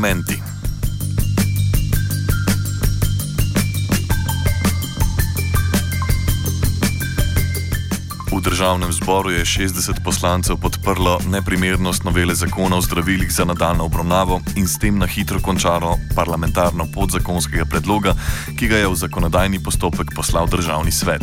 medikamenti. V državnem zboru je 60 poslancev podprlo neprimernost novele zakona o zdravilih za nadaljno obravnavo in s tem na hitro končalo parlamentarno podzakonskega predloga, ki ga je v zakonodajni postopek poslal državni svet.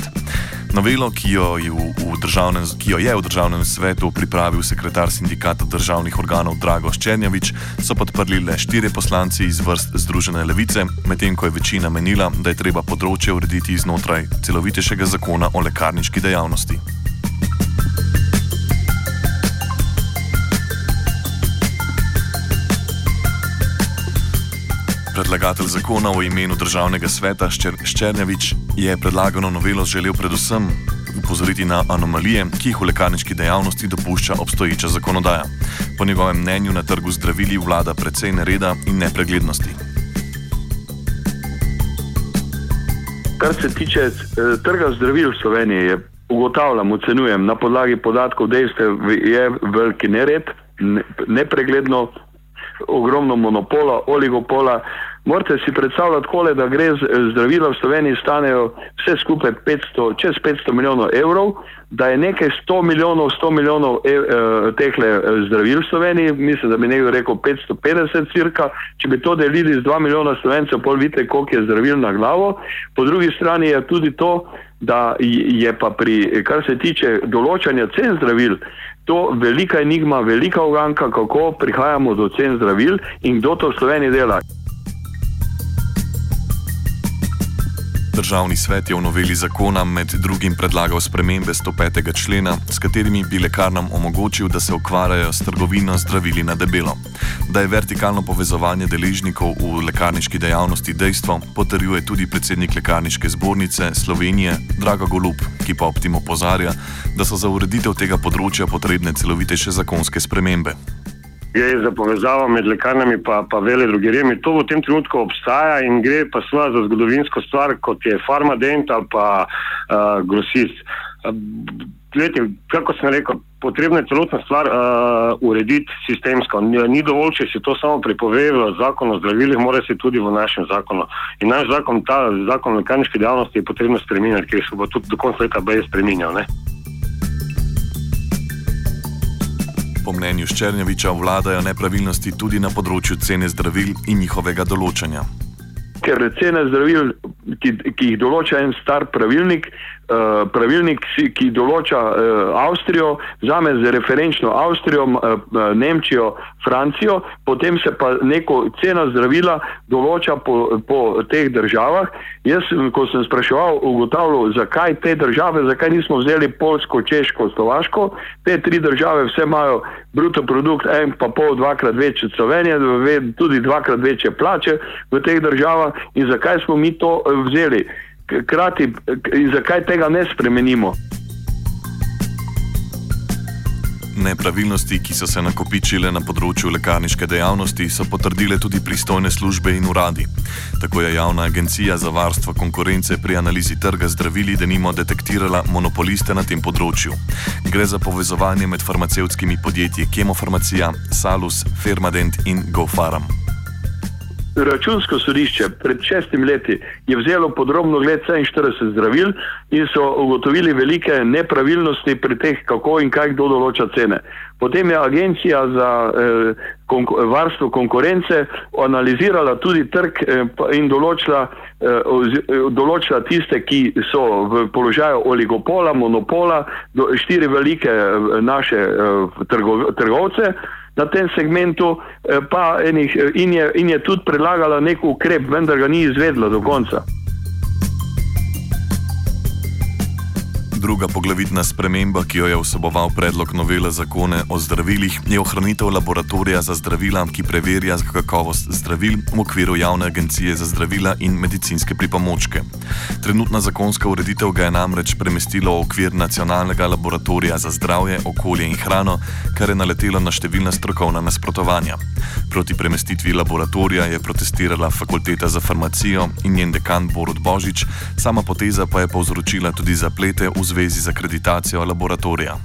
Novelo, ki jo, je v, v državnem, ki jo je v državnem svetu pripravil sekretar sindikata državnih organov Drago Ščernjavič, so podprli le štiri poslanci iz vrst Združene levice, medtem ko je večina menila, da je treba področje urediti znotraj celovitejšega zakona o lekarniški dejavnosti. Predlagatelj zakona v imenu državnega sveta Ščernjevič je predlagano novelo želel predvsem upozoriti na anomalije, ki jih v lekarniški dejavnosti dopušča obstoječa zakonodaja. Po njegovem mnenju na trgu zdravili vlada precej nereda in nepreglednosti. Kar se tiče eh, trga zdravil v Sloveniji, je, ugotavljam, ocenjujem na podlagi podatkov, dejstev, je veliki nered, nepregledno, ogromno monopola, oligopola. Morate si predstavljati, kole, da gre zdravila v Sloveniji stanejo vse skupaj 500, čez 500 milijonov evrov, da je nekaj 100 milijonov, 100 milijonov e, e, tehle e, zdravil v Sloveniji, mislim, da bi nekdo rekel 550 cirka, če bi to delili z 2 milijona slovencev, pol vidite, koliko je zdravil na glavo. Po drugi strani je tudi to, da je pa pri, kar se tiče določanja cen zdravil, to velika enigma, velika uganka, kako prihajamo do cen zdravil in kdo to v Sloveniji dela. Državni svet je v noveli zakona med drugim predlagal spremembe 105. člena, s katerimi bi lekarnam omogočil, da se ukvarjajo s trgovino zdravili na debelo. Da je vertikalno povezovanje deležnikov v lekarniški dejavnosti dejstvo, potrjuje tudi predsednik lekarniške zbornice Slovenije Drago Golub, ki pa ob tem opozarja, da so za ureditev tega področja potrebne celovitejše zakonske spremembe gre za povezavo med lekarnami in vele drugerijami. To v tem trenutku obstaja in gre pa sva za zgodovinsko stvar, kot je farmadent ali pa uh, grosist. Gledajte, kako sem rekel, potrebno je celotna stvar uh, urediti sistemsko. Ni, ni dovolj, če se to samo prepove v zakonu o zdravilih, mora se tudi v našem zakonu. In naš zakon, ta zakon o lekarniški dejavnosti je potrebno spremeniti, ker se bo tudi do konca leta BE spremenjal. Po mnenju Ščernjeviča vladajo nepravilnosti tudi na področju cene zdravil in njihovega določanja. Ker cene zdravil, ki, ki jih določa en star pravilnik, Eh, pravilnik, ki določa uh, Avstrijo, vzame za referenčno Avstrijo, uh, Nemčijo, Francijo, potem se pa neko cena zdravila določa po, po teh državah. Jaz, ko sem spraševal, ugotavljal, zakaj te države, zakaj nismo vzeli Polsko, Češko, Slovaško, te tri države vse imajo bruto produkt en pa pol, dvakrat večje od Slovenije, tudi dvakrat večje plače v teh državah. In zakaj smo mi to vzeli krati, zakaj tega ne spremenimo? Nepravilnosti, ki so se nakopičile na področju lekarniške dejavnosti, so potrdile tudi pristojne službe in uradi. Tako je Javna agencija za varstvo konkurence pri analizi trga zdravili denimo detektirala monopoliste na tem področju. Gre za povezovanje med farmacevtskimi podjetji Chemofarmacija, Salus, Fermadent in GoFaram. Računsko sodišče pred šestimi leti je vzelo podrobno gled 47 zdravil in so ugotovili velike nepravilnosti pri teh, kako in kaj kdo določa cene. Potem je agencija za eh, konk varstvo konkurence analizirala tudi trg eh, in določila, eh, določila tiste, ki so v položaju oligopola, monopola, do, štiri velike eh, naše eh, trgo trgovce na tem segmentu, eh, pa enih, eh, in, je, in je tudi predlagala nek ukrep, vendar ga ni izvedla do konca. Druga poglavitna sprememba, ki jo je vseboval predlog novele zakone o zdravilih, je ohranitev laboratorija za zdravila, ki preverja kakovost zdravil v okviru javne agencije za zdravila in medicinske pripomočke. Trenutna zakonska ureditev ga je namreč premestila v okvir nacionalnega laboratorija za zdravje, okolje in hrano, kar je naletelo na številna strokovna nasprotovanja. Proti premestitvi laboratorija je protestirala fakulteta za farmacijo in njen dekan Borod Božič, sama poteza pa je povzročila tudi zaplete v zvezi z akreditacijo laboratorija.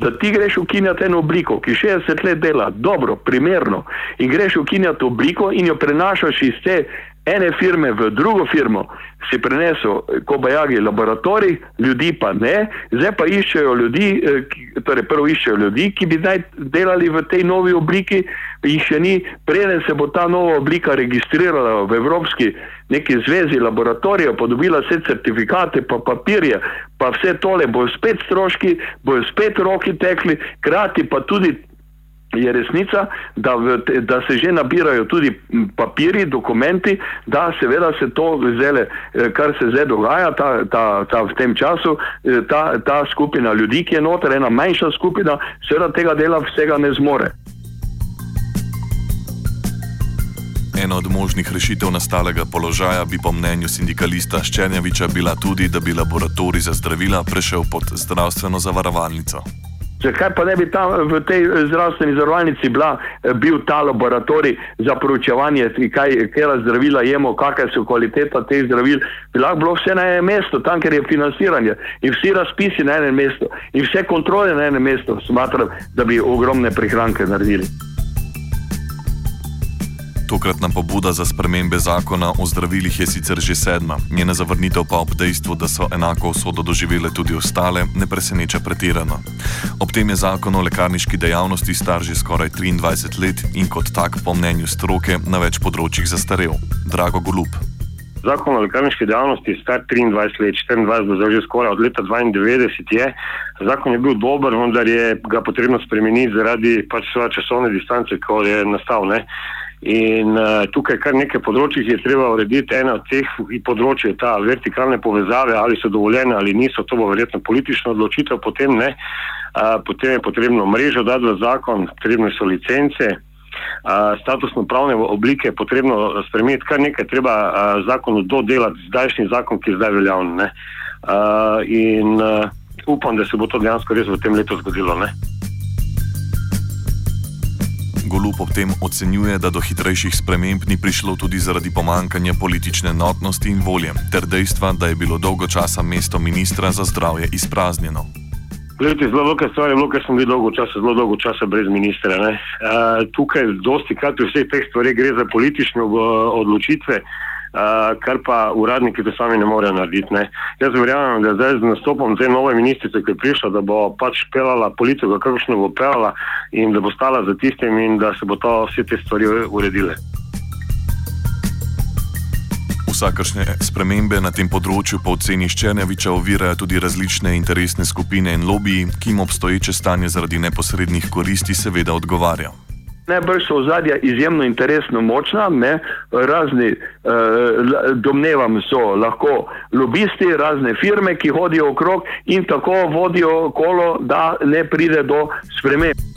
da ti greš ukinjati eno obliko, ki 60 let dela, dobro, primerno, in greš ukinjati obliko in jo prenašaš iz te ene firme v drugo firmo, si prenesel kobajagi laboratorij, ljudi pa ne, zdaj pa iščejo ljudi, eh, torej prvo iščejo ljudi, ki bi naj delali v tej novi obliki, jih še ni, preden se bo ta nova oblika registrirala v Evropski neki zvezi laboratorijev, podobila vse certifikate, pa papirje, pa vse tole, bojo spet stroški, bojo spet roki tekli, krati pa tudi je resnica, da, v, da se že nabirajo tudi papiri, dokumenti, da seveda se to vzele, eh, kar se zdaj dogaja ta, ta, ta, v tem času, eh, ta, ta skupina ljudi, ki je noter, ena manjša skupina, seveda tega dela vsega ne zmore. Ena od možnih rešitev nastalega položaja bi po mnenju sindikalista Ščernjaviča bila tudi, da bi laboratorij za zdravila prešel pod zdravstveno zavarovalnico. Zakaj pa ne bi tam v tej zdravstveni zavarovalnici eh, bil ta laboratorij za proučevanje, kaj zdravila jemo, kakšne so kvaliteta teh zdravil, bi lahko bilo vse na enem mestu, tam, ker je financiranje in vsi razpisi na enem mestu in vse kontrole na enem mestu, smatram, da bi ogromne prihranke naredili. Tokratna pobuda za spremembe zakona o zdravilih je sicer že sedma, njena zavrnitev pa ob dejstvu, da so enako usodo doživele tudi ostale, ne preseneča pretirano. Ob tem je zakon o lekarniški dejavnosti star že skoraj 23 let in kot tak, po mnenju stroke, na več področjih zastarel. Drago Golub. Zakon o lekarniški dejavnosti je star 23 let, 24 bo zdaj že skoraj od leta 92 je. Zakon je bil dober, vendar je ga potrebno spremeniti zaradi pač svoje časovne distance, ko je nastal. Ne? In uh, tukaj kar nekaj področjih je treba urediti. Ena od teh področji je ta vertikalne povezave, ali so dovoljene ali niso, to bo verjetno politična odločitev, potem ne. Uh, potem je potrebno mrežo dati v zakon, potrebne so licence, uh, statusno pravne oblike je potrebno spremeniti, kar nekaj treba uh, zakonu dodelati, zdajšnji zakon, ki je zdaj veljavn. Uh, in uh, upam, da se bo to dejansko res v tem letu zgodilo. Ne? Golup ob tem ocenjuje, da do hitrejših sprememb ni prišlo tudi zaradi pomankanja politične enotnosti in volje, ter dejstva, da je bilo dolgo časa mesto ministra za zdravje izpraznjeno. Gledajte, zelo velika stvar je bilo, ker smo bili dolgo časa, zelo dolgo časa brez ministra. Uh, tukaj, dosti krat v vseh teh stvareh gre za politične odločitve. Uh, uh, kar pa uradniki to sami ne morejo narediti. Ne. Jaz verjamem, da zdaj z nastopom te nove ministrice, ki je prišla, da bo pač pelala politiko, kakšno bo pelala in da bo stala za tistim in da se bo to vse te stvari uredile. Vsakršne spremembe na tem področju po oceni Ščernjaviča ovirajo tudi različne interesne skupine in lobiji, ki jim obstoječe stanje zaradi neposrednih koristi seveda odgovarja. Najbrž so ozadja izjemno interesno močna, ne? razni, eh, domnevam, so lahko lobisti, razne firme, ki hodijo okrog in tako vodijo kolo, da ne pride do sprememb.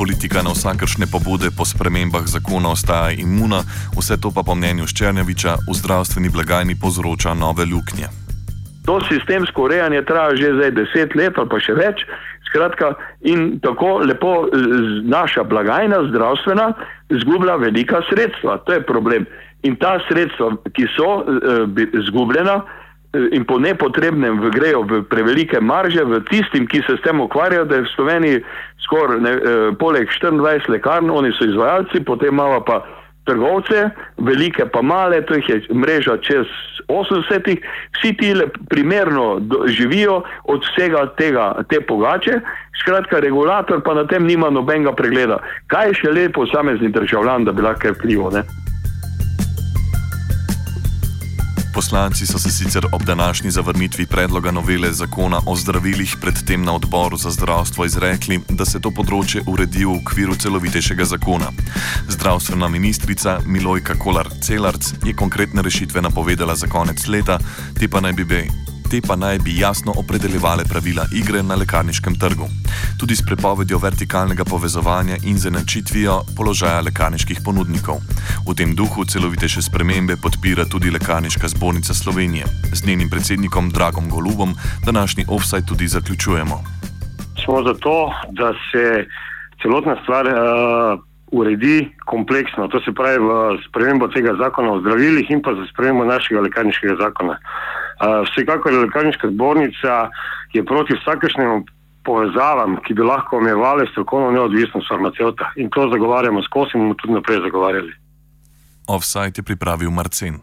Politika na vsakršne pobude po spremembah zakona ostaja imuna, vse to pa po mnenju Ščernjaviča v zdravstveni blagajni povzroča nove luknje. To sistemsko urejanje traja že zdaj deset let ali pa še več. Skratka, in tako lepo naša blagajna zdravstvena zgublja velika sredstva. To je problem. In ta sredstva, ki so izgubljena eh, in po nepotrebnem grejo v prevelike marže, v tistim, ki se s tem ukvarjajo, da je v Sloveniji skoraj eh, poleg 24 lekarn, oni so izvajalci, potem imamo pa trgovce, velike pa male, to je mreža čez 80, vsi ti le primerno živijo od vsega tega, te pogače, skratka, regulator pa na tem nima nobenega pregleda. Kaj je še lepo posamezni državljan, da bi lahko krivo? Ne? Poslanci so se sicer ob današnji zavrnitvi predloga novele zakona o zdravilih predtem na odboru za zdravstvo izrekli, da se to področje uredi v okviru celovitejšega zakona. Zdravstvena ministrica Milojka Kolar-Celarc je konkretne rešitve napovedala za konec leta, te pa naj bi bile te pa naj bi jasno opredeljevale pravila igre na lekarniškem trgu. Tudi s prepovedjo vertikalnega povezovanja in zanačitvijo položaja lekarniških ponudnikov. V tem duhu celovitejše spremembe podpira tudi Lekarniška zbornica Slovenije. Z njenim predsednikom Dragom Golubom današnji offside tudi zaključujemo. Smo zato, da se celotna stvar. Uh uredi kompleksno, to se pravi v spremembo tega zakona o zdravilih in pa za spremembo našega lekarniškega zakona. Vsekakor lekarniška zbornica je proti vsakešnjemu povezavam, ki bi lahko omejevali strokovno neodvisnost farmacevta in to zagovarjamo skozi in bomo tudi naprej zagovarjali. Offside je pripravil Marcin.